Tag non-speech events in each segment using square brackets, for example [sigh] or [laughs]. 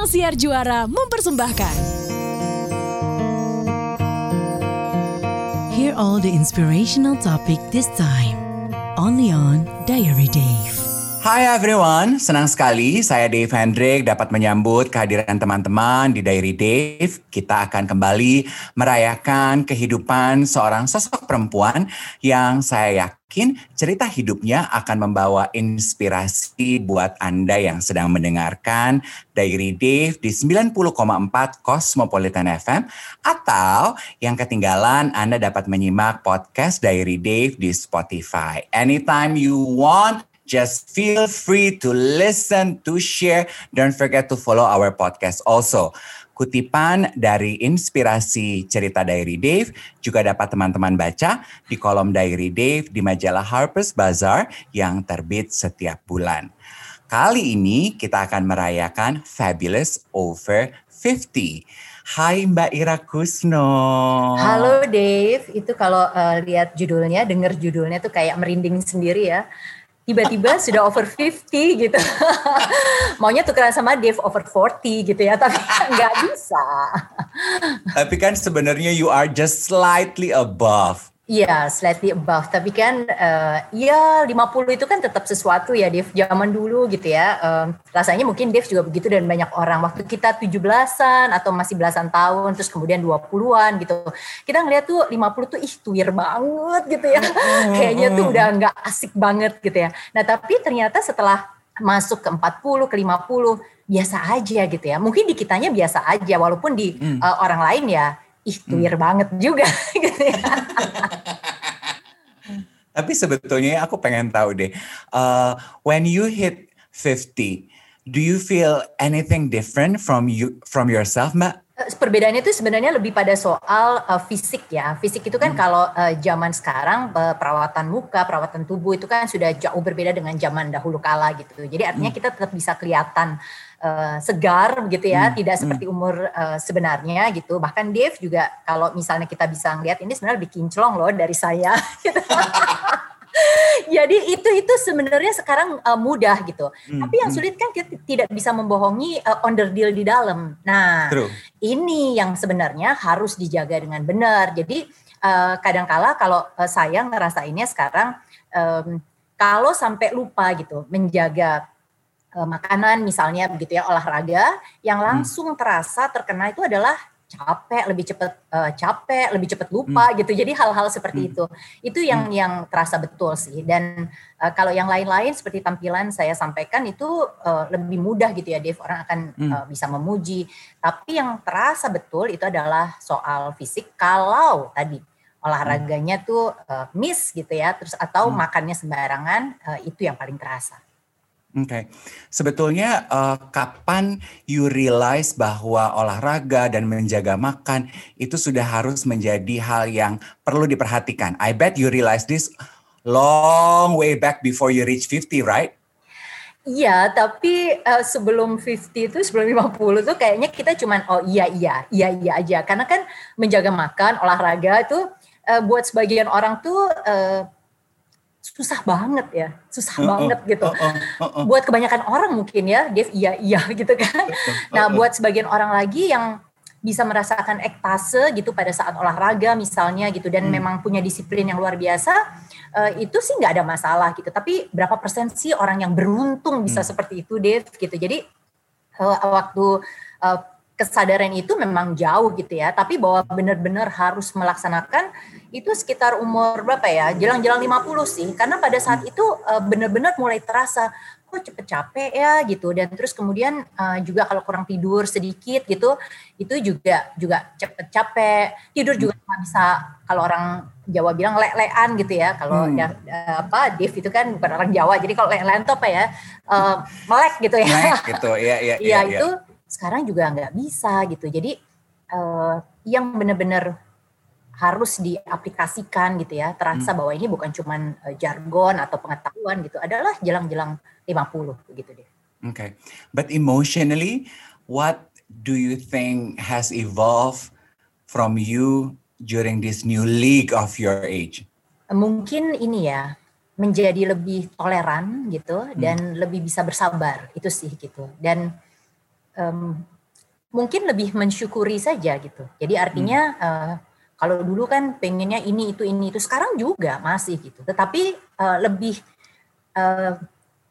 Ruang Siar Juara mempersembahkan. Hear all the inspirational topic this time. Only on Diary Dave. Hai everyone, senang sekali saya Dave Hendrik dapat menyambut kehadiran teman-teman di Diary Dave. Kita akan kembali merayakan kehidupan seorang sosok perempuan yang saya yakin cerita hidupnya akan membawa inspirasi buat Anda yang sedang mendengarkan Diary Dave di 90,4 Cosmopolitan FM atau yang ketinggalan Anda dapat menyimak podcast Diary Dave di Spotify. Anytime you want, Just feel free to listen, to share. Don't forget to follow our podcast also. Kutipan dari inspirasi cerita Diary Dave juga dapat teman-teman baca di kolom Diary Dave di majalah Harper's Bazaar yang terbit setiap bulan. Kali ini kita akan merayakan Fabulous Over 50. Hai Mbak Ira Kusno. Halo Dave, itu kalau uh, lihat judulnya, denger judulnya tuh kayak merinding sendiri ya tiba-tiba sudah over 50 gitu. [laughs] Maunya tukeran sama Dave over 40 gitu ya, tapi nggak bisa. tapi kan sebenarnya you are just slightly above. Iya, slightly above. Tapi kan uh, ya 50 itu kan tetap sesuatu ya, Dev. Zaman dulu gitu ya. Uh, rasanya mungkin Dev juga begitu dan banyak orang. Waktu kita 17-an atau masih belasan tahun, terus kemudian 20-an gitu. Kita ngeliat tuh 50 tuh ih tuir banget gitu ya. Kayaknya tuh udah nggak asik banget gitu ya. Nah tapi ternyata setelah masuk ke 40, ke 50, biasa aja gitu ya. Mungkin di kitanya biasa aja, walaupun di hmm. uh, orang lain ya ih hmm. banget juga [laughs] gitu ya. Tapi sebetulnya aku pengen tahu deh, uh, when you hit 50, do you feel anything different from you from yourself, Mbak? Eh, perbedaannya itu sebenarnya lebih pada soal uh, fisik ya. Fisik itu kan hmm. kalau uh, zaman sekarang uh, perawatan muka, perawatan tubuh itu kan sudah jauh berbeda dengan zaman dahulu kala gitu. Jadi artinya hmm. kita tetap bisa kelihatan uh, segar begitu ya, hmm. tidak hmm. seperti umur uh, sebenarnya gitu. Bahkan Dave juga kalau misalnya kita bisa ngeliat ini sebenarnya lebih kinclong loh dari saya. Gitu. [laughs] Jadi itu itu sebenarnya sekarang uh, mudah gitu. Hmm, Tapi yang hmm. sulit kan kita tidak bisa membohongi uh, deal di dalam. Nah, True. ini yang sebenarnya harus dijaga dengan benar. Jadi uh, kadangkala kalau uh, saya ngerasainnya sekarang um, kalau sampai lupa gitu menjaga makanan misalnya begitu ya olahraga yang hmm. langsung terasa terkena itu adalah capek lebih cepat uh, capek lebih cepat lupa hmm. gitu jadi hal-hal seperti hmm. itu itu yang hmm. yang terasa betul sih dan uh, kalau yang lain-lain seperti tampilan saya sampaikan itu uh, lebih mudah gitu ya Dev orang akan hmm. uh, bisa memuji tapi yang terasa betul itu adalah soal fisik kalau tadi olahraganya hmm. tuh uh, miss gitu ya terus atau hmm. makannya sembarangan uh, itu yang paling terasa Oke, okay. sebetulnya uh, kapan you realize bahwa olahraga dan menjaga makan itu sudah harus menjadi hal yang perlu diperhatikan? I bet you realize this long way back before you reach 50, right? Iya, tapi uh, sebelum 50 itu sebelum 50 tuh kayaknya kita cuman oh iya iya, iya iya aja. Karena kan menjaga makan, olahraga itu uh, buat sebagian orang tuh uh, susah banget ya, susah uh, banget gitu. Uh, uh, uh, uh. Buat kebanyakan orang mungkin ya, dia iya iya [laughs] gitu kan. Nah, buat sebagian orang lagi yang bisa merasakan ektase gitu pada saat olahraga misalnya gitu dan hmm. memang punya disiplin yang luar biasa, uh, itu sih nggak ada masalah gitu. Tapi berapa persen sih orang yang beruntung bisa hmm. seperti itu, Dev gitu. Jadi uh, waktu uh, kesadaran itu memang jauh gitu ya, tapi bahwa benar-benar harus melaksanakan itu sekitar umur berapa ya? Jelang-jelang 50 sih. Karena pada saat itu uh, benar-benar mulai terasa kok cepet capek ya? gitu. Dan terus kemudian uh, juga kalau kurang tidur sedikit gitu itu juga juga cepet capek. Tidur juga nggak bisa kalau orang Jawa bilang le-lean gitu ya. Kalau hmm. ya, apa Dev itu kan bukan orang Jawa jadi kalau le-lean itu apa ya? Uh, melek gitu ya. Melek gitu. Ya ya, ya, ya itu sekarang juga nggak bisa gitu. Jadi uh, yang benar-benar harus diaplikasikan gitu ya, terasa hmm. bahwa ini bukan cuma uh, jargon atau pengetahuan gitu, adalah jelang-jelang 50 begitu deh. Okay. But emotionally, what do you think has evolved from you during this new league of your age? Mungkin ini ya, menjadi lebih toleran gitu hmm. dan lebih bisa bersabar itu sih gitu. Dan um, mungkin lebih mensyukuri saja gitu. Jadi artinya hmm. uh, kalau dulu kan pengennya ini itu ini itu sekarang juga masih gitu. Tetapi uh, lebih uh,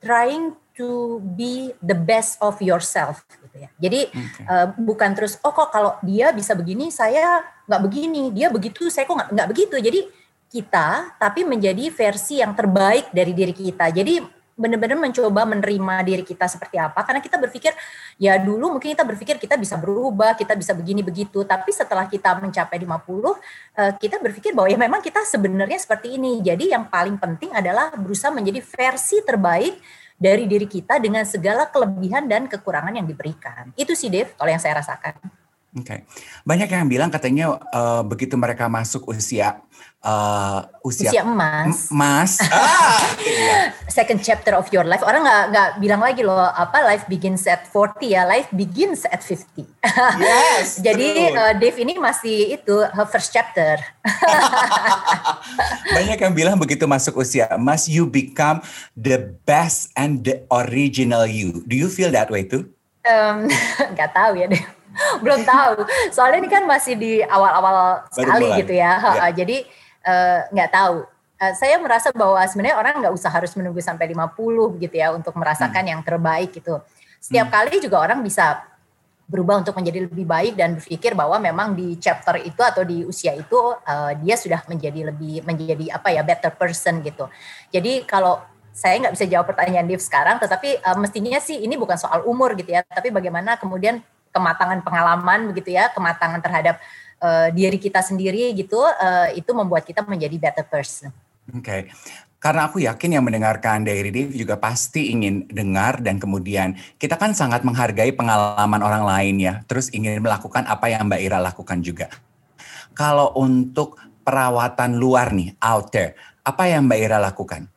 trying to be the best of yourself gitu ya. Jadi okay. uh, bukan terus oh kok kalau dia bisa begini saya nggak begini, dia begitu saya kok nggak begitu. Jadi kita tapi menjadi versi yang terbaik dari diri kita. Jadi benar-benar mencoba menerima diri kita seperti apa karena kita berpikir ya dulu mungkin kita berpikir kita bisa berubah, kita bisa begini begitu, tapi setelah kita mencapai 50 eh, kita berpikir bahwa ya memang kita sebenarnya seperti ini. Jadi yang paling penting adalah berusaha menjadi versi terbaik dari diri kita dengan segala kelebihan dan kekurangan yang diberikan. Itu sih Dev kalau yang saya rasakan. Oke, okay. banyak yang bilang katanya uh, begitu mereka masuk usia uh, usia, usia emas, emas, [laughs] ah, second chapter of your life. Orang nggak nggak bilang lagi loh apa life begins at 40 ya, life begins at 50. [laughs] Yes. Jadi uh, Dave ini masih itu her first chapter. [laughs] banyak yang bilang begitu masuk usia emas, you become the best and the original you. Do you feel that way too? Um, tahu ya deh belum tahu. Soalnya ini kan masih di awal-awal sekali mulai. gitu ya. ya. Jadi nggak uh, tahu. Uh, saya merasa bahwa sebenarnya orang nggak usah harus menunggu sampai 50 gitu ya untuk merasakan hmm. yang terbaik gitu. Setiap hmm. kali juga orang bisa berubah untuk menjadi lebih baik dan berpikir bahwa memang di chapter itu atau di usia itu uh, dia sudah menjadi lebih menjadi apa ya better person gitu. Jadi kalau saya nggak bisa jawab pertanyaan Dev sekarang, tetapi uh, mestinya sih ini bukan soal umur gitu ya, tapi bagaimana kemudian kematangan pengalaman begitu ya, kematangan terhadap uh, diri kita sendiri gitu, uh, itu membuat kita menjadi better person. Oke. Okay. Karena aku yakin yang mendengarkan Diary Div juga pasti ingin dengar dan kemudian kita kan sangat menghargai pengalaman orang lain ya. Terus ingin melakukan apa yang Mbak Ira lakukan juga. Kalau untuk perawatan luar nih, out there, apa yang Mbak Ira lakukan?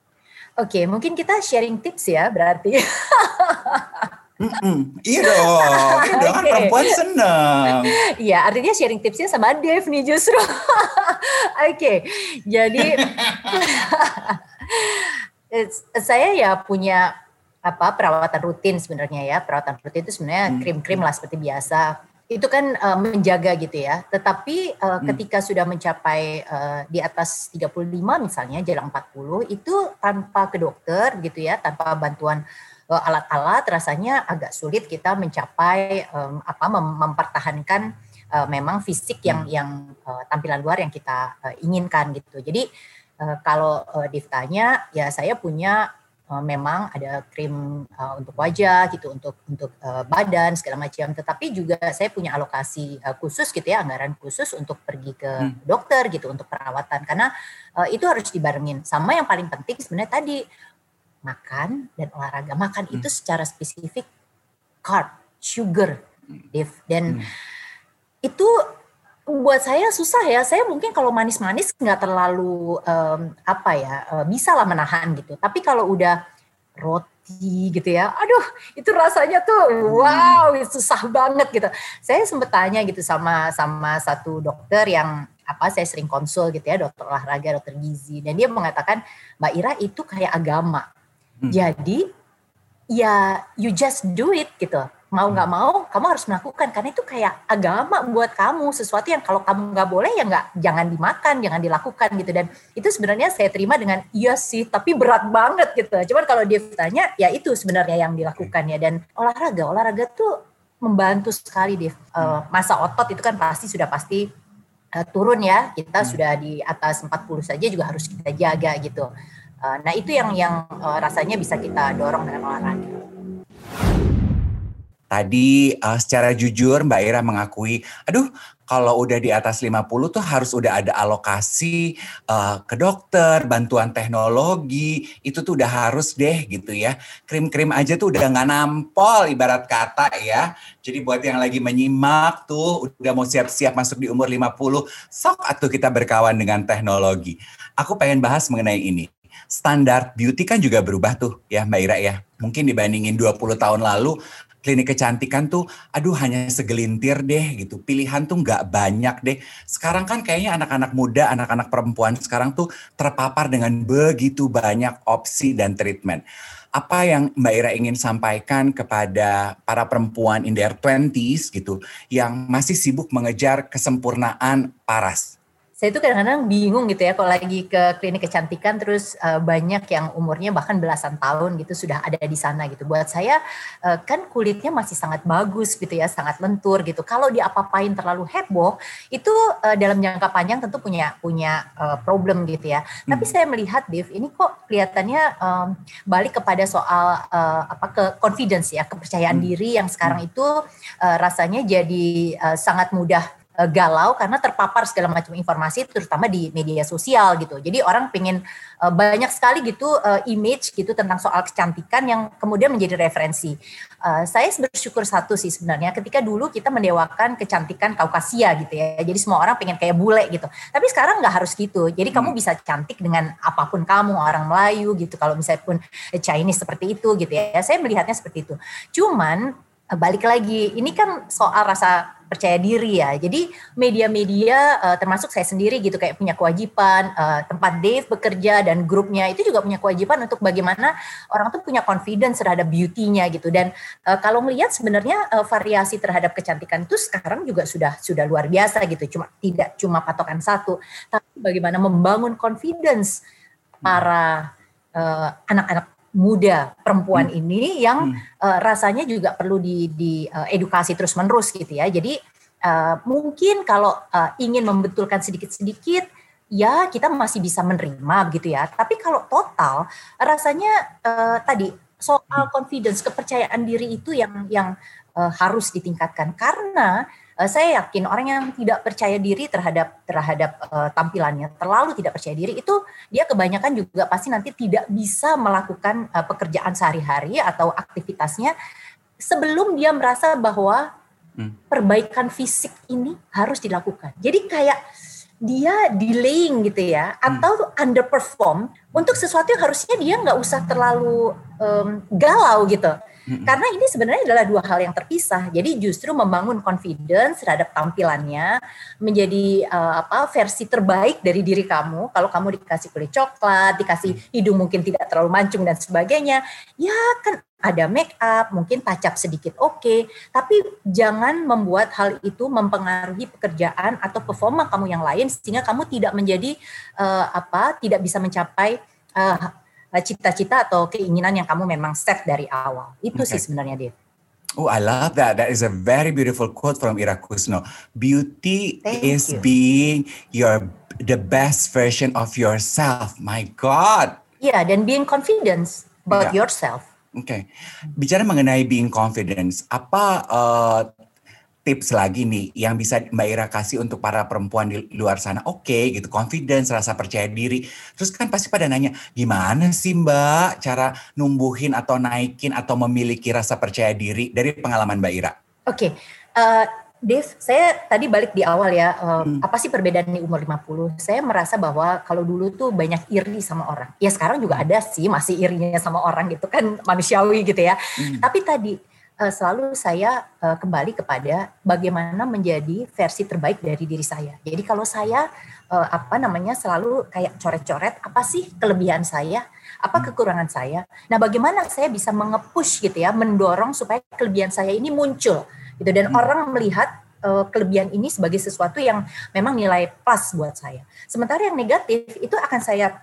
Oke, okay, mungkin kita sharing tips ya berarti. [laughs] Mm-mm. Iya dong, iya [laughs] dong kan perempuan seneng. Iya, artinya sharing tipsnya sama Dev nih justru. [laughs] Oke, okay. jadi [laughs] saya ya punya apa perawatan rutin sebenarnya ya perawatan rutin itu sebenarnya hmm. krim-krim lah seperti biasa itu kan uh, menjaga gitu ya tetapi uh, hmm. ketika sudah mencapai uh, di atas 35 misalnya jalan 40 itu tanpa ke dokter gitu ya tanpa bantuan alat-alat rasanya agak sulit kita mencapai um, apa mem mempertahankan uh, memang fisik yang hmm. yang uh, tampilan luar yang kita uh, inginkan gitu. Jadi uh, kalau uh, ditanya ya saya punya uh, memang ada krim uh, untuk wajah gitu untuk untuk uh, badan segala macam tetapi juga saya punya alokasi uh, khusus gitu ya anggaran khusus untuk pergi ke hmm. dokter gitu untuk perawatan karena uh, itu harus dibarengin sama yang paling penting sebenarnya tadi makan dan olahraga. Makan hmm. itu secara spesifik carb, sugar, Dev. Dan hmm. itu buat saya susah ya. Saya mungkin kalau manis-manis nggak terlalu um, apa ya, uh, bisa lah menahan gitu. Tapi kalau udah roti gitu ya, aduh itu rasanya tuh hmm. wow susah banget gitu. Saya sempat tanya gitu sama sama satu dokter yang apa saya sering konsul gitu ya dokter olahraga dokter gizi dan dia mengatakan Mbak Ira itu kayak agama Hmm. Jadi ya you just do it gitu. Mau nggak hmm. mau kamu harus melakukan karena itu kayak agama buat kamu sesuatu yang kalau kamu nggak boleh ya nggak jangan dimakan, jangan dilakukan gitu dan itu sebenarnya saya terima dengan iya sih tapi berat banget gitu. Cuman kalau dia tanya ya itu sebenarnya yang dilakukan ya dan olahraga olahraga tuh membantu sekali deh uh, masa otot itu kan pasti sudah pasti uh, turun ya kita hmm. sudah di atas 40 saja juga harus kita jaga gitu Eh, nah itu yang yang uh, rasanya bisa kita dorong dengan olahraga. Tadi uh, secara jujur Mbak Ira mengakui, aduh kalau udah di atas 50 tuh harus udah ada alokasi uh, ke dokter, bantuan teknologi, itu tuh udah harus deh gitu ya. Krim-krim aja tuh udah nggak nampol ibarat kata ya. Jadi buat yang lagi menyimak tuh udah mau siap-siap masuk di umur 50, sok atau kita berkawan dengan teknologi. Aku pengen bahas mengenai ini standar beauty kan juga berubah tuh ya Mbak Ira ya. Mungkin dibandingin 20 tahun lalu klinik kecantikan tuh aduh hanya segelintir deh gitu. Pilihan tuh nggak banyak deh. Sekarang kan kayaknya anak-anak muda, anak-anak perempuan sekarang tuh terpapar dengan begitu banyak opsi dan treatment. apa yang Mbak Ira ingin sampaikan kepada para perempuan in their 20s gitu yang masih sibuk mengejar kesempurnaan paras? Saya itu kadang-kadang bingung gitu ya kalau lagi ke klinik kecantikan terus uh, banyak yang umurnya bahkan belasan tahun gitu sudah ada di sana gitu. Buat saya uh, kan kulitnya masih sangat bagus gitu ya, sangat lentur gitu. Kalau diapa-apain terlalu heboh itu uh, dalam jangka panjang tentu punya punya uh, problem gitu ya. Hmm. Tapi saya melihat Dev ini kok kelihatannya um, balik kepada soal uh, apa ke confidence ya, kepercayaan hmm. diri yang sekarang hmm. itu uh, rasanya jadi uh, sangat mudah Eh, galau karena terpapar segala macam informasi terutama di media sosial gitu. Jadi orang pengen uh, banyak sekali gitu uh, image gitu tentang soal kecantikan yang kemudian menjadi referensi. Uh, saya bersyukur satu sih sebenarnya ketika dulu kita mendewakan kecantikan Kaukasia gitu ya. Jadi semua orang pengen kayak bule gitu. Tapi sekarang nggak harus gitu. Jadi hmm. kamu bisa cantik dengan apa pun kamu orang Melayu gitu. Kalau misalnya pun Chinese seperti itu gitu ya. Saya melihatnya seperti itu. Cuman balik lagi ini kan soal rasa percaya diri ya. Jadi media-media uh, termasuk saya sendiri gitu kayak punya kewajiban uh, tempat Dave bekerja dan grupnya itu juga punya kewajiban untuk bagaimana orang tuh punya confidence terhadap beauty-nya gitu. Dan uh, kalau melihat sebenarnya uh, variasi terhadap kecantikan itu sekarang juga sudah sudah luar biasa gitu. Cuma tidak cuma patokan satu, tapi bagaimana membangun confidence para anak-anak muda perempuan hmm. ini yang hmm. uh, rasanya juga perlu di, di uh, edukasi terus menerus gitu ya. Jadi uh, mungkin kalau uh, ingin membetulkan sedikit-sedikit ya kita masih bisa menerima begitu ya. Tapi kalau total rasanya uh, tadi soal hmm. confidence kepercayaan diri itu yang yang uh, harus ditingkatkan karena uh, saya yakin orang yang tidak percaya diri terhadap terhadap uh, tampilannya terlalu tidak percaya diri itu dia kebanyakan juga pasti nanti tidak bisa melakukan uh, pekerjaan sehari-hari atau aktivitasnya sebelum dia merasa bahwa hmm. perbaikan fisik ini harus dilakukan. Jadi kayak dia delaying gitu ya hmm. atau underperform untuk sesuatu yang harusnya dia nggak usah terlalu um, galau gitu karena ini sebenarnya adalah dua hal yang terpisah. Jadi justru membangun confidence terhadap tampilannya menjadi uh, apa versi terbaik dari diri kamu. Kalau kamu dikasih kulit coklat, dikasih hidung mungkin tidak terlalu mancung dan sebagainya, ya kan ada make up, mungkin up sedikit oke, okay, tapi jangan membuat hal itu mempengaruhi pekerjaan atau performa kamu yang lain sehingga kamu tidak menjadi uh, apa, tidak bisa mencapai uh, cita-cita atau keinginan yang kamu memang set dari awal. Itu okay. sih sebenarnya Dave. Oh, I love that. That is a very beautiful quote from Ira Kusno. Beauty Thank is you. being your the best version of yourself. My God. Yeah, dan being confident about yeah. yourself. Oke, okay. bicara mengenai being confidence, apa uh, tips lagi nih yang bisa Mbak Ira kasih untuk para perempuan di luar sana. Oke okay, gitu, confidence, rasa percaya diri. Terus kan pasti pada nanya, gimana sih Mbak cara numbuhin atau naikin atau memiliki rasa percaya diri dari pengalaman Mbak Ira? Oke, okay. uh, eh, Dev, saya tadi balik di awal ya, um, hmm. apa sih perbedaan di umur 50? Saya merasa bahwa kalau dulu tuh banyak iri sama orang. Ya sekarang juga hmm. ada sih, masih irinya sama orang gitu kan [laughs] manusiawi gitu ya. Hmm. Tapi tadi uh, selalu saya uh, kembali kepada bagaimana menjadi versi terbaik dari diri saya. Jadi kalau saya uh, apa namanya selalu kayak coret-coret apa sih kelebihan saya, apa hmm. kekurangan saya. Nah, bagaimana saya bisa mengepush gitu ya, mendorong supaya kelebihan saya ini muncul gitu dan hmm. orang melihat uh, kelebihan ini sebagai sesuatu yang memang nilai plus buat saya. Sementara yang negatif itu akan saya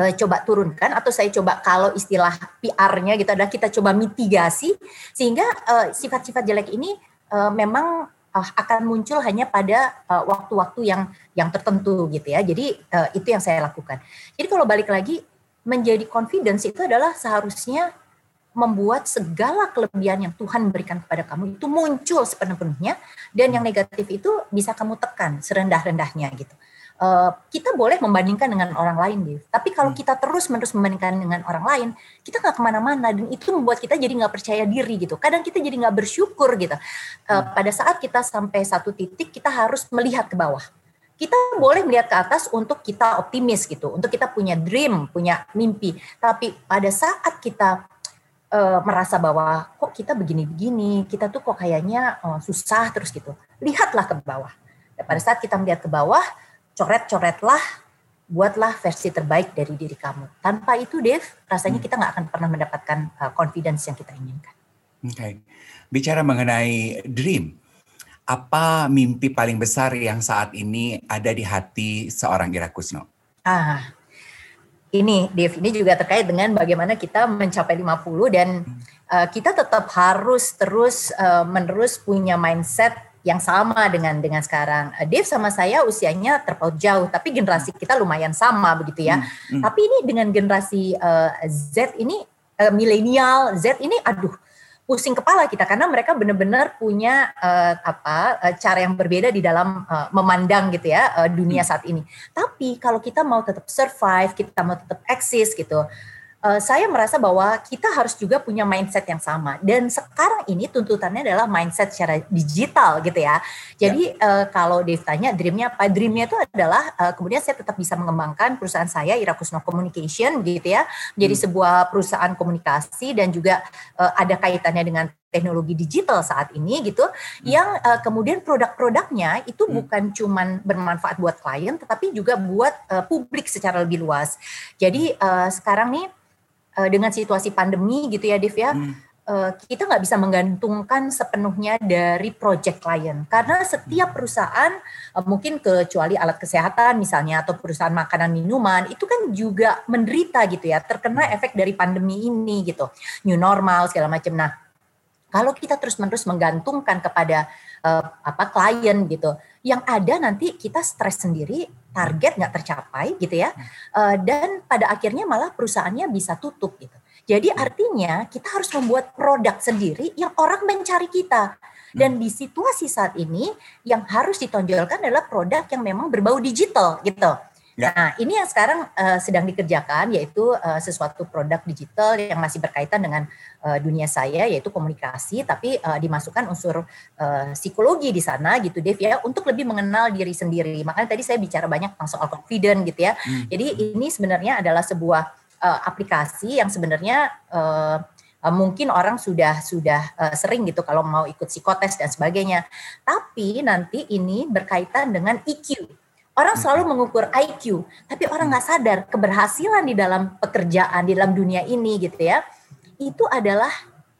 uh, coba turunkan atau saya coba kalau istilah PR-nya gitu adalah kita coba mitigasi sehingga uh, sifat-sifat jelek ini uh, memang uh, akan muncul hanya pada waktu-waktu uh, yang yang tertentu gitu ya. Jadi uh, itu yang saya lakukan. Jadi kalau balik lagi menjadi confidence itu adalah seharusnya membuat segala kelebihan yang Tuhan berikan kepada kamu itu muncul sepenuhnya dan yang negatif itu bisa kamu tekan serendah-rendahnya gitu. Uh, kita boleh membandingkan dengan orang lain, Dev. Tapi kalau hmm. kita terus-menerus membandingkan dengan orang lain, kita nggak ke mana-mana dan itu membuat kita jadi nggak percaya diri gitu. Kadang kita jadi nggak bersyukur gitu. Uh, pada saat kita sampai satu titik, kita harus melihat ke bawah. Kita boleh melihat ke atas untuk kita optimis gitu, untuk kita punya dream, punya mimpi. Tapi pada saat kita uh, merasa bahwa kok kita begini-begini, kita tuh kok kayaknya uh, susah terus gitu. Lihatlah ke bawah. Dan pada saat kita melihat ke bawah, coret-coretlah buatlah versi terbaik dari diri kamu. Tanpa itu, Dev, rasanya kita nggak akan pernah mendapatkan uh, confidence yang kita inginkan. Oke, okay. bicara mengenai dream, apa mimpi paling besar yang saat ini ada di hati seorang Ira Kusno? Ah, ini Dev, ini juga terkait dengan bagaimana kita mencapai 50 dan uh, kita tetap harus terus uh, menerus punya mindset yang sama dengan dengan sekarang. Uh, Dave sama saya usianya terpaut jauh, tapi generasi kita lumayan sama begitu ya. Hmm, hmm. Tapi ini dengan generasi uh, Z ini uh, milenial Z ini, aduh pusing kepala kita karena mereka benar-benar punya uh, apa uh, cara yang berbeda di dalam uh, memandang gitu ya uh, dunia hmm. saat ini. Tapi kalau kita mau tetap survive, kita mau tetap eksis gitu, uh, saya merasa bahwa kita harus juga punya mindset yang sama. Dan sekarang ini tuntutannya adalah mindset secara digital gitu ya. Jadi ya. uh, kalau Dave tanya dreamnya apa? Dreamnya itu adalah uh, kemudian saya tetap bisa mengembangkan perusahaan saya Irakusno Communication gitu ya. Jadi hmm. sebuah perusahaan komunikasi dan juga uh, ada kaitannya dengan teknologi digital saat ini gitu hmm. yang uh, kemudian produk-produknya itu hmm. bukan cuman bermanfaat buat klien tetapi juga buat uh, publik secara lebih luas. Jadi uh, sekarang nih uh, dengan situasi pandemi gitu ya, Div ya, hmm. uh, kita nggak bisa menggantungkan sepenuhnya dari project klien karena setiap perusahaan uh, mungkin kecuali alat kesehatan misalnya atau perusahaan makanan minuman itu kan juga menderita gitu ya, terkena efek dari pandemi ini gitu, new normal segala macam. Nah, kalau kita terus-menerus menggantungkan kepada uh, apa klien gitu, yang ada nanti kita stres sendiri, target nggak tercapai gitu ya, uh, dan pada akhirnya malah perusahaannya bisa tutup gitu. Jadi artinya kita harus membuat produk sendiri yang orang mencari kita. Dan di situasi saat ini yang harus ditonjolkan adalah produk yang memang berbau digital gitu. Ya. Nah, ini yang sekarang uh, sedang dikerjakan yaitu uh, sesuatu produk digital yang masih berkaitan dengan uh, dunia saya yaitu komunikasi tapi uh, dimasukkan unsur uh, psikologi di sana gitu Dev ya untuk lebih mengenal diri sendiri. Makanya tadi saya bicara banyak tentang soal confident gitu ya. Hmm. Jadi ini sebenarnya adalah sebuah uh, aplikasi yang sebenarnya uh, mungkin orang sudah sudah uh, sering gitu kalau mau ikut psikotes dan sebagainya. Tapi nanti ini berkaitan dengan EQ Orang selalu mengukur IQ, tapi orang nggak sadar keberhasilan di dalam pekerjaan di dalam dunia ini gitu ya, itu adalah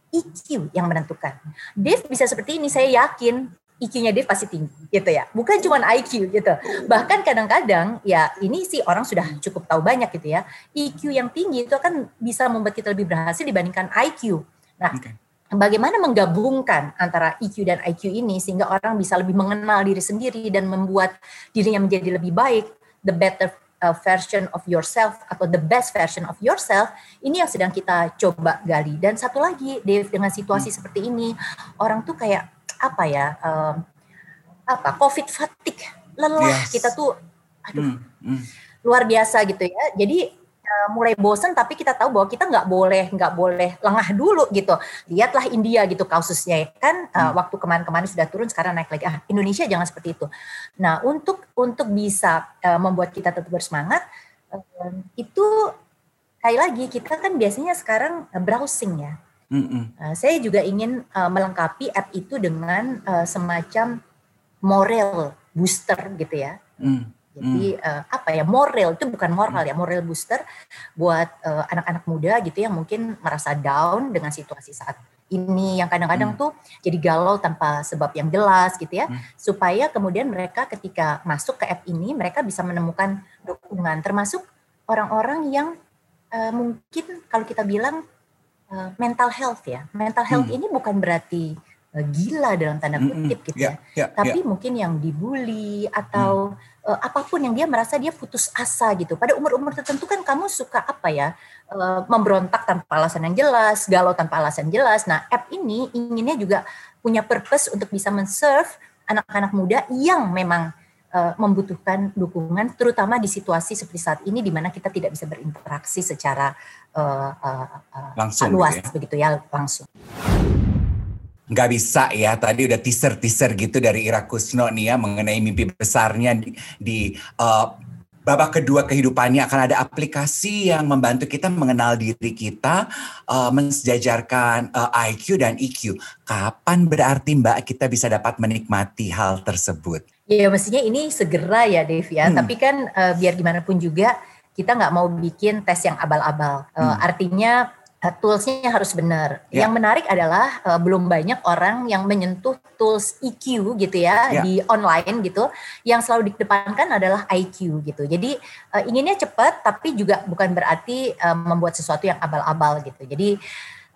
EQ yang menentukan. Dave bisa seperti ini, saya yakin IQ-nya Dave pasti tinggi gitu ya. Bukan cuma IQ gitu. Bahkan kadang-kadang ya ini sih orang sudah cukup tahu banyak gitu ya. IQ yang tinggi itu kan bisa membuat kita lebih berhasil dibandingkan IQ. Nah, okay bagaimana menggabungkan antara EQ dan IQ ini sehingga orang bisa lebih mengenal diri sendiri dan membuat dirinya menjadi lebih baik, the better uh, version of yourself atau the best version of yourself ini yang sedang kita coba gali dan satu lagi Dave dengan situasi hmm. seperti ini orang tuh kayak apa ya um, apa covid fatigue lelah yes. kita tuh aduh hmm. Hmm. luar biasa gitu ya jadi Eh, mulai bosen tapi kita tahu bahwa kita nggak boleh nggak boleh lengah dulu gitu. Lihatlah India gitu kasusnya kan. Uh, waktu kemarin-kemarin sudah turun sekarang naik lagi. Ah Indonesia jangan seperti itu. Nah untuk untuk bisa uh, membuat kita tetap bersemangat uh, itu kayak lagi kita kan biasanya sekarang browsing ya. Mm -mm. Uh, saya juga ingin uh, melengkapi app itu dengan uh, semacam moral booster gitu ya. Mm jadi hmm. uh, apa ya moral itu bukan moral ya moral booster buat eh, anak-anak muda gitu yang mungkin merasa down dengan situasi saat ini yang kadang-kadang hmm. tuh jadi galau tanpa sebab yang jelas gitu ya hmm. supaya kemudian mereka ketika masuk ke app ini mereka bisa menemukan dukungan termasuk orang-orang yang uh, mungkin kalau kita bilang uh, mental health ya mental health hmm. ini bukan berarti gila dalam tanda kutip gitu ya, yeah, yeah, tapi yeah. mungkin yang dibully atau hmm uh, apa pun yang dia merasa dia putus asa gitu. Pada umur-umur tertentu kan kamu suka apa ya? Uh, memberontak tanpa alasan yang jelas, galau tanpa alasan jelas. Nah, app ini inginnya juga punya purpose untuk bisa men-serve anak-anak muda yang memang uh, membutuhkan dukungan terutama di situasi seperti saat ini di mana kita tidak bisa berinteraksi secara uh, uh, uh, langsung luas gitu ya. begitu ya langsung nggak bisa ya tadi udah teaser teaser gitu dari Ira Kusno nih ya mengenai mimpi besarnya di, di uh, babak kedua kehidupannya akan ada aplikasi yang membantu kita mengenal diri kita, uh, mensejajarkan uh, IQ dan EQ. Kapan berarti Mbak kita bisa dapat menikmati hal tersebut? Ya mestinya ini segera ya Dev ya, hmm. tapi kan uh, biar gimana pun juga kita nggak mau bikin tes yang abal-abal. Uh, hmm. Artinya uh, toolsnya harus benar. Yeah. Yang menarik adalah uh, belum banyak orang yang menyentuh tools EQ gitu ya yeah. di online gitu. Yang selalu dikedepankan adalah IQ gitu. Jadi uh, inginnya cepat tapi juga bukan berarti uh, membuat sesuatu yang abal-abal gitu. Jadi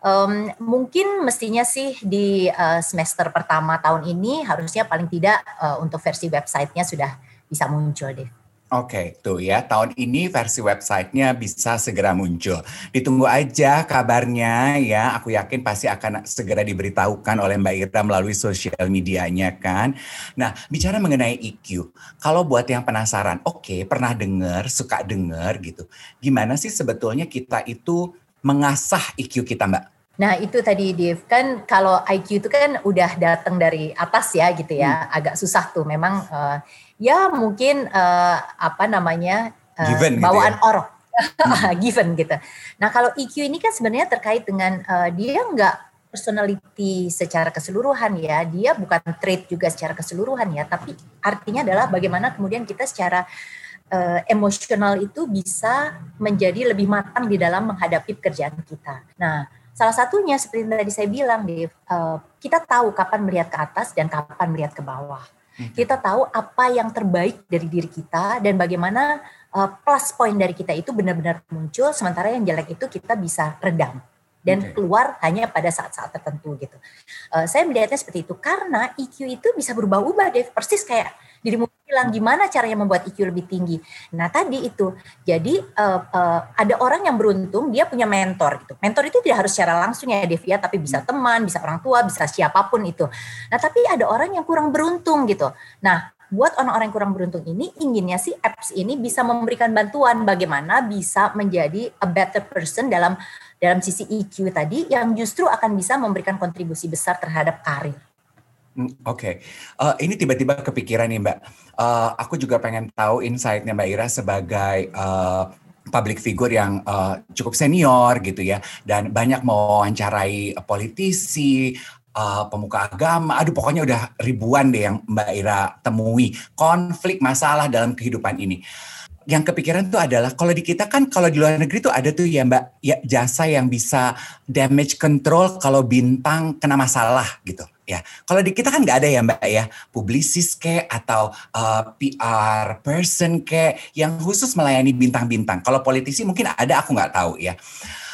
um, mungkin mestinya sih di uh, semester pertama tahun ini harusnya paling tidak uh, untuk versi websitenya sudah bisa muncul deh. Oke, okay, tuh ya. Tahun ini versi websitenya bisa segera muncul. Ditunggu aja kabarnya ya. Aku yakin pasti akan segera diberitahukan oleh Mbak Ira melalui sosial medianya kan. Nah, bicara mengenai EQ. Kalau buat yang penasaran, oke, okay, pernah dengar, suka dengar gitu. Gimana sih sebetulnya kita itu mengasah EQ kita, Mbak? Nah itu tadi Dev kan kalau IQ itu kan udah datang dari atas ya gitu ya hmm. agak susah tuh memang uh, ya mungkin uh, apa namanya uh, given bawaan gitu ya? orang hmm. [laughs] given gitu. Nah kalau EQ ini kan sebenarnya terkait dengan uh, dia nggak personality secara keseluruhan ya dia bukan trait juga secara keseluruhan ya tapi artinya adalah bagaimana kemudian kita secara uh, emosional itu bisa menjadi lebih matang di dalam menghadapi pekerjaan kita. Nah Salah satunya seperti yang tadi saya bilang, Dave, uh, kita tahu kapan melihat ke atas dan kapan melihat ke bawah. Hmm. Kita tahu apa yang terbaik dari diri kita dan bagaimana uh, plus point dari kita itu benar-benar muncul, sementara yang jelek itu kita bisa redam dan okay. keluar hanya pada saat-saat tertentu gitu. Uh, saya melihatnya seperti itu karena EQ itu bisa berubah-ubah, Dave, persis kayak dirimu bilang gimana caranya membuat IQ lebih tinggi. Nah tadi itu, jadi uh, uh, ada orang yang beruntung dia punya mentor gitu. Mentor itu tidak harus secara langsung ya Devia, tapi bisa hmm. teman, bisa orang tua, bisa siapa pun itu. Nah tapi ada orang yang kurang beruntung gitu. Nah buat orang-orang yang kurang beruntung ini inginnya sih apps ini bisa memberikan bantuan bagaimana bisa menjadi a better person dalam dalam sisi EQ tadi yang justru akan bisa memberikan kontribusi besar terhadap karir. Oke, okay. uh, eh, ini tiba-tiba kepikiran nih Mbak. Uh, aku juga pengen tahu insight-nya Mbak Ira sebagai uh, public figure yang uh, cukup senior gitu ya, dan banyak mewawancarai politisi, uh, pemuka agama, aduh pokoknya udah ribuan deh yang Mbak Ira temui konflik masalah dalam kehidupan ini yang kepikiran tuh adalah kalau di kita kan kalau di luar negeri tuh ada tuh ya mbak ya jasa yang bisa damage control kalau bintang kena masalah gitu ya kalau di kita kan nggak ada ya mbak ya. Publisis ke atau uh, eh, PR person ke yang khusus melayani bintang-bintang. Kalau politisi mungkin ada aku nggak tahu ya.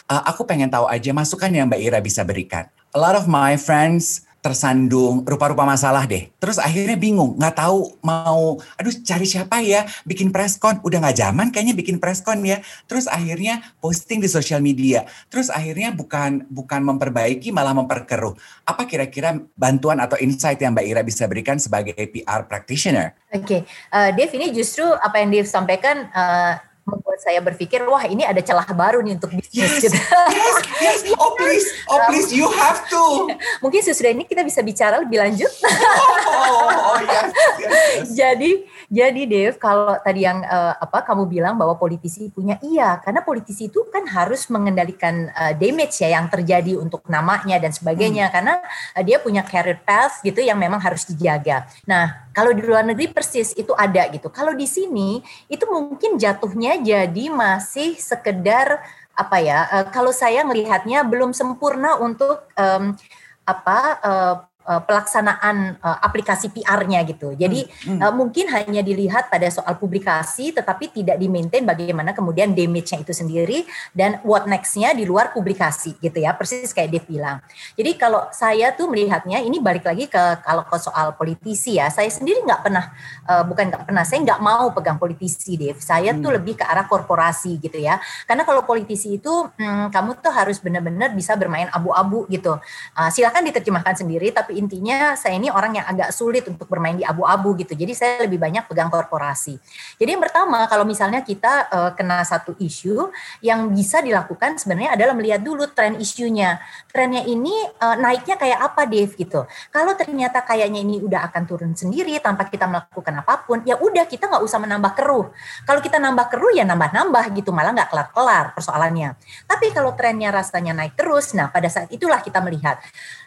Uh, aku pengen tahu aja masukan yang mbak Ira bisa berikan. A lot of my friends tersandung rupa-rupa masalah deh. Terus akhirnya bingung, nggak tahu mau, aduh cari siapa ya, bikin preskon. Udah nggak zaman kayaknya bikin preskon ya. Terus akhirnya posting di sosial media. Terus akhirnya bukan bukan memperbaiki malah memperkeruh. Apa kira-kira bantuan atau insight yang Mbak Ira bisa berikan sebagai PR practitioner? Oke, okay. uh, Dev ini justru apa yang Dev sampaikan uh, membuat saya berpikir wah ini ada celah baru nih untuk bisnis yes, gitu. Yes, yes. Oh please, oh please, you have to. [laughs] Mungkin sesudah ini kita bisa bicara lebih lanjut. Oh, oh yes, yes, yes. [laughs] Jadi jadi Dev, kalau tadi yang uh, apa kamu bilang bahwa politisi punya iya, karena politisi itu kan harus mengendalikan uh, damage ya yang terjadi untuk namanya dan sebagainya, hmm. karena uh, dia punya career path gitu yang memang harus dijaga. Nah, kalau di luar negeri persis itu ada gitu. Kalau di sini itu mungkin jatuhnya jadi masih sekedar apa ya? Uh, kalau saya melihatnya belum sempurna untuk um, apa? Uh, uh, pelaksanaan uh, aplikasi PR-nya gitu. Jadi hmm. Hmm. Uh, mungkin hanya dilihat pada soal publikasi, tetapi tidak di-maintain bagaimana kemudian damage-nya itu sendiri dan what next-nya di luar publikasi gitu ya. Persis kayak Dev bilang. Jadi kalau saya tuh melihatnya ini balik lagi ke kalau ke soal politisi ya. Saya sendiri nggak pernah uh, bukan nggak pernah, saya nggak mau pegang politisi Dev. Saya hmm. tuh lebih ke arah korporasi gitu ya. Karena kalau politisi itu hmm, kamu tuh harus benar-benar bisa bermain abu-abu gitu. Uh, silakan diterjemahkan sendiri, tapi intinya saya ini orang yang agak sulit untuk bermain di abu-abu gitu. Jadi saya lebih banyak pegang korporasi. Jadi yang pertama kalau misalnya kita uh, kena satu isu yang bisa dilakukan sebenarnya adalah melihat dulu tren isunya. Trennya ini uh, naiknya kayak apa Dave gitu. Kalau ternyata kayaknya ini udah akan turun sendiri tanpa kita melakukan apa pun, ya udah kita nggak usah menambah keruh. Kalau kita nambah keruh ya nambah-nambah gitu, malah nggak kelar-kelar persoalannya. Tapi kalau trennya rasanya naik terus, nah pada saat itulah kita melihat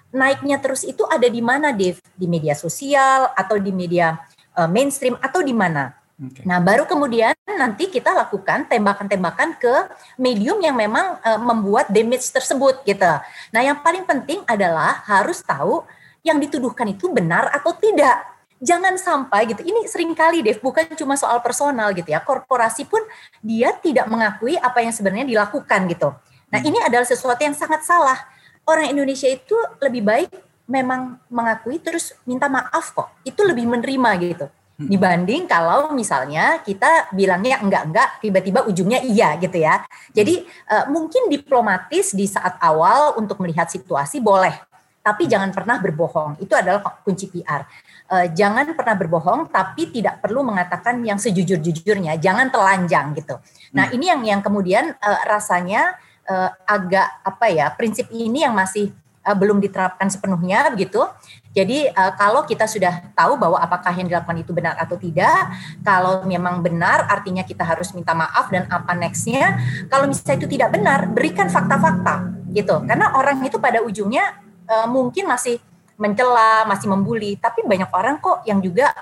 naiknya terus itu ada di mana, Dave? Di media sosial atau di media uh, mainstream atau di mana? Okay. Nah, baru kemudian nanti kita lakukan tembakan-tembakan ke medium yang memang uh, membuat damage tersebut gitu. Nah, yang paling penting adalah harus tahu yang dituduhkan itu benar atau tidak. Jangan sampai gitu. Ini sering kali Dev, bukan cuma soal personal gitu ya. Korporasi pun dia tidak mengakui apa yang sebenarnya dilakukan gitu. Nah, hmm. ini adalah sesuatu yang sangat salah orang Indonesia itu lebih baik memang mengakui terus minta maaf kok. Itu lebih menerima gitu. Hmm. Dibanding kalau misalnya kita bilangnya enggak-enggak, tiba-tiba ujungnya iya gitu ya. Jadi uh, mungkin diplomatis di saat awal untuk melihat situasi boleh. Tapi hmm. jangan pernah berbohong. Itu adalah kunci PR. Uh, eh, jangan pernah berbohong, tapi tidak perlu mengatakan yang sejujur-jujurnya. Jangan telanjang gitu. Nah ini yang yang kemudian uh, rasanya uh, agak apa ya prinsip ini yang masih uh, belum diterapkan sepenuhnya begitu. Jadi uh, kalau kita sudah tahu bahwa apakah yang dilakukan itu benar atau tidak, kalau memang benar artinya kita harus minta maaf dan apa nextnya. Kalau misalnya itu tidak benar, berikan fakta-fakta gitu. Karena orang itu pada ujungnya uh, mungkin masih mencela, masih membuli, tapi banyak orang kok yang juga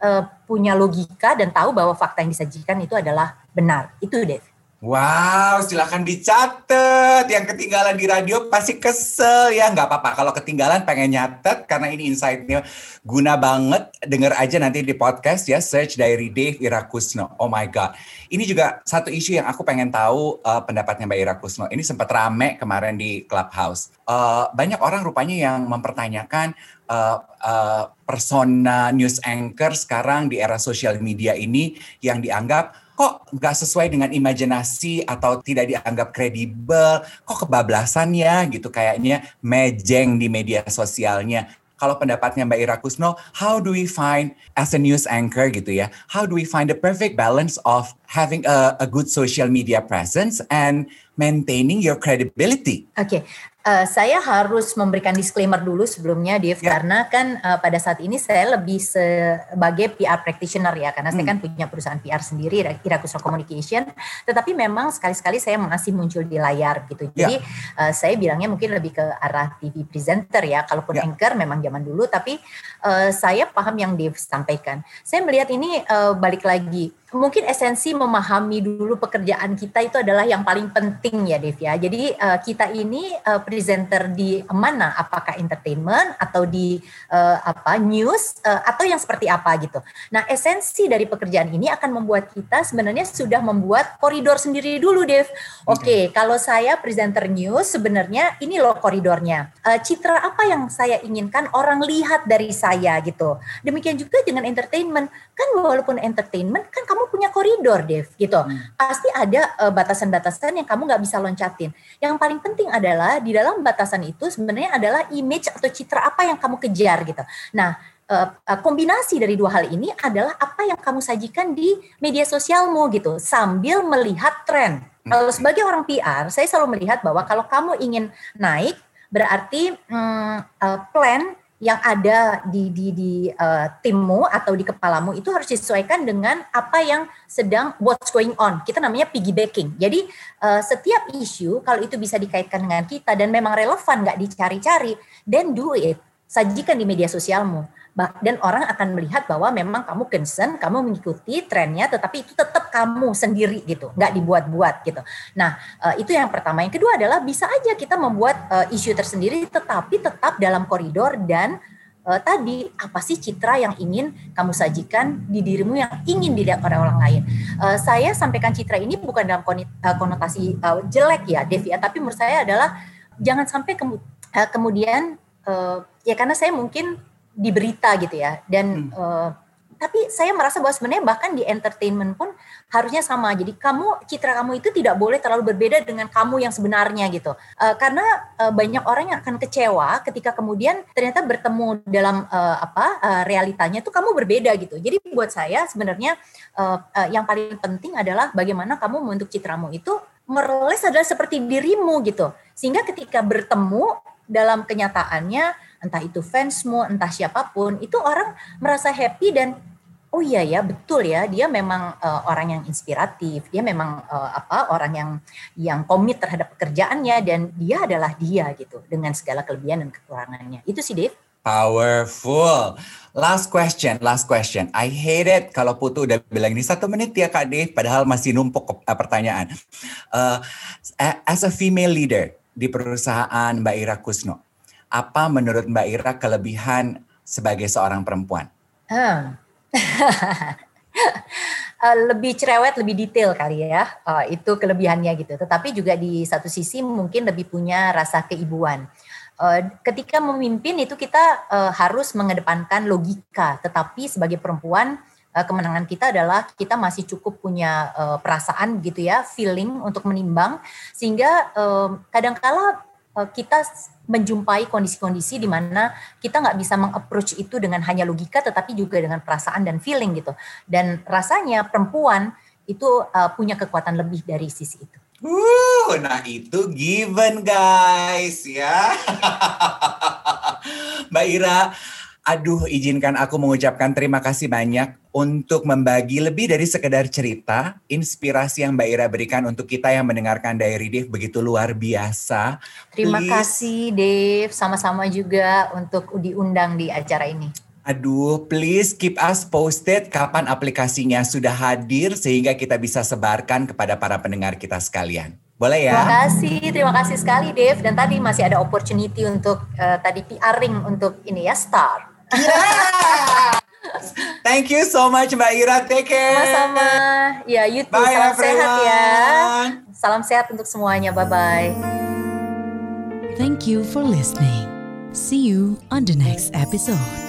uh, punya logika dan tahu bahwa fakta yang disajikan itu adalah benar. Itu Dave. Wow, silakan dicatat. Yang ketinggalan di radio pasti kesel ya. Nggak apa-apa. Kalau ketinggalan pengen nyatet karena ini insight-nya guna banget. Dengar aja nanti di podcast ya. Search Diary Dave Ira Kusno. Oh my God. Ini juga satu isu yang aku pengen tahu uh, pendapatnya Mbak Ira Kusno. Ini sempat rame kemarin di Clubhouse. Uh, banyak orang rupanya yang mempertanyakan uh, uh, persona news anchor sekarang di era sosial media ini yang dianggap kok nggak sesuai dengan imajinasi atau tidak dianggap kredibel, kok kebablasan ya gitu kayaknya mejeng di media sosialnya. Kalau pendapatnya Mbak Ira Kusno, how do we find as a news anchor gitu ya, how do we find the perfect balance of having a, a good social media presence and maintaining your credibility? Oke, okay uh, saya harus memberikan disclaimer dulu sebelumnya, Dev, yeah. karena kan uh, pada saat ini saya lebih sebagai PR practitioner ya, karena hmm. saya kan punya perusahaan PR sendiri, Irakusro Communication. Tetapi memang sekali-sekali saya masih muncul di layar gitu. Ya. Jadi yeah. uh, saya bilangnya mungkin lebih ke arah TV presenter ya, kalaupun yeah. anchor memang zaman dulu. Tapi uh, saya paham yang Dev sampaikan. Saya melihat ini uh, balik lagi mungkin esensi memahami dulu pekerjaan kita itu adalah yang paling penting ya Dev ya. Jadi uh, kita ini uh, presenter di mana? Apakah entertainment atau di uh, apa news uh, atau yang seperti apa gitu. Nah, esensi dari pekerjaan ini akan membuat kita sebenarnya sudah membuat koridor sendiri dulu Dev. Oke, okay, kalau saya presenter news sebenarnya ini loh koridornya. Uh, citra apa yang saya inginkan orang lihat dari saya gitu. Demikian juga dengan entertainment. Kan walaupun entertainment kan kamu kamu punya koridor, Dev, gitu. Hmm. Pasti ada uh, batasan-batasan yang kamu nggak bisa loncatin. Yang paling penting adalah di dalam batasan itu sebenarnya adalah image atau citra apa yang kamu kejar, gitu. Nah, uh, kombinasi dari dua hal ini adalah apa yang kamu sajikan di media sosialmu, gitu, sambil melihat tren. Hmm. Kalau sebagai orang PR, saya selalu melihat bahwa kalau kamu ingin naik, berarti uh, plan yang ada di di di uh, timmu atau di kepalamu itu harus disesuaikan dengan apa yang sedang what's going on. Kita namanya piggybacking. Jadi uh, setiap isu kalau itu bisa dikaitkan dengan kita dan memang relevan nggak dicari-cari, then do it. Sajikan di media sosialmu dan orang akan melihat bahwa memang kamu concern, kamu mengikuti trennya, tetapi itu tetap kamu sendiri gitu, nggak dibuat-buat gitu. Nah uh, itu yang pertama. Yang kedua adalah bisa aja kita membuat uh, isu tersendiri, tetapi tetap dalam koridor dan uh, tadi apa sih citra yang ingin kamu sajikan di dirimu yang ingin dilihat oleh orang lain. Saya sampaikan citra ini bukan dalam konotasi jelek ya, Devi, tapi menurut saya adalah jangan sampai kemu kemudian ya karena saya mungkin di berita gitu ya dan hmm. uh, tapi saya merasa bahwa sebenarnya bahkan di entertainment pun harusnya sama. Jadi kamu citra kamu itu tidak boleh terlalu berbeda dengan kamu yang sebenarnya gitu. Uh, karena uh, banyak orang yang akan kecewa ketika kemudian ternyata bertemu dalam uh, apa uh, realitanya itu kamu berbeda gitu. Jadi buat saya sebenarnya uh, uh, yang paling penting adalah bagaimana kamu membentuk citramu itu mereles adalah seperti dirimu gitu. Sehingga ketika bertemu dalam kenyataannya entah itu fansmu, entah siapa pun, itu orang merasa happy dan oh iya ya betul ya dia memang uh, orang yang inspiratif dia memang uh, apa orang yang yang komit terhadap pekerjaannya dan dia adalah dia gitu dengan segala kelebihan dan kekurangannya itu sih Dave Powerful. Last question, last question. I hate it kalau Putu udah bilang ini satu menit ya Kak Dave, padahal masih numpuk uh, pertanyaan. Uh, as a female leader di perusahaan Mbak Ira Kusno, apa menurut Mbak Ira kelebihan sebagai seorang perempuan? Hmm. uh, [laughs] lebih cerewet, lebih detail kali ya. Uh, itu kelebihannya gitu. Tetapi juga di satu sisi mungkin lebih punya rasa keibuan. Uh, ketika memimpin itu kita harus mengedepankan logika, tetapi sebagai perempuan kemenangan kita adalah kita masih cukup punya perasaan gitu ya, feeling untuk menimbang sehingga uh, kadangkala kita menjumpai kondisi-kondisi di mana kita nggak bisa mengapproach itu dengan hanya logika tetapi juga dengan perasaan dan feeling gitu. Dan rasanya perempuan itu uh, punya kekuatan lebih dari sisi itu. Uh, nah itu given guys ya. [laughs] Mbak Ira, Aduh, izinkan aku mengucapkan terima kasih banyak untuk membagi lebih dari sekedar cerita, inspirasi yang Mbak Ira berikan untuk kita yang mendengarkan Diary Dave begitu luar biasa. Terima Please. kasih Dave, sama-sama juga untuk diundang di acara ini. Aduh, please keep us posted kapan aplikasinya sudah hadir sehingga kita bisa sebarkan kepada para pendengar kita sekalian. Boleh ya? Terima kasih, terima kasih sekali Dave. Dan tadi masih ada opportunity untuk uh, tadi PR-ring untuk ini ya, Star. Yeah. [laughs] Thank you so much Mbak Ira. Take care. Sama-sama. Ya, you too. Bye, Salam everyone. sehat ya. Salam sehat untuk semuanya. Bye-bye. Thank you for listening. See you on the next episode.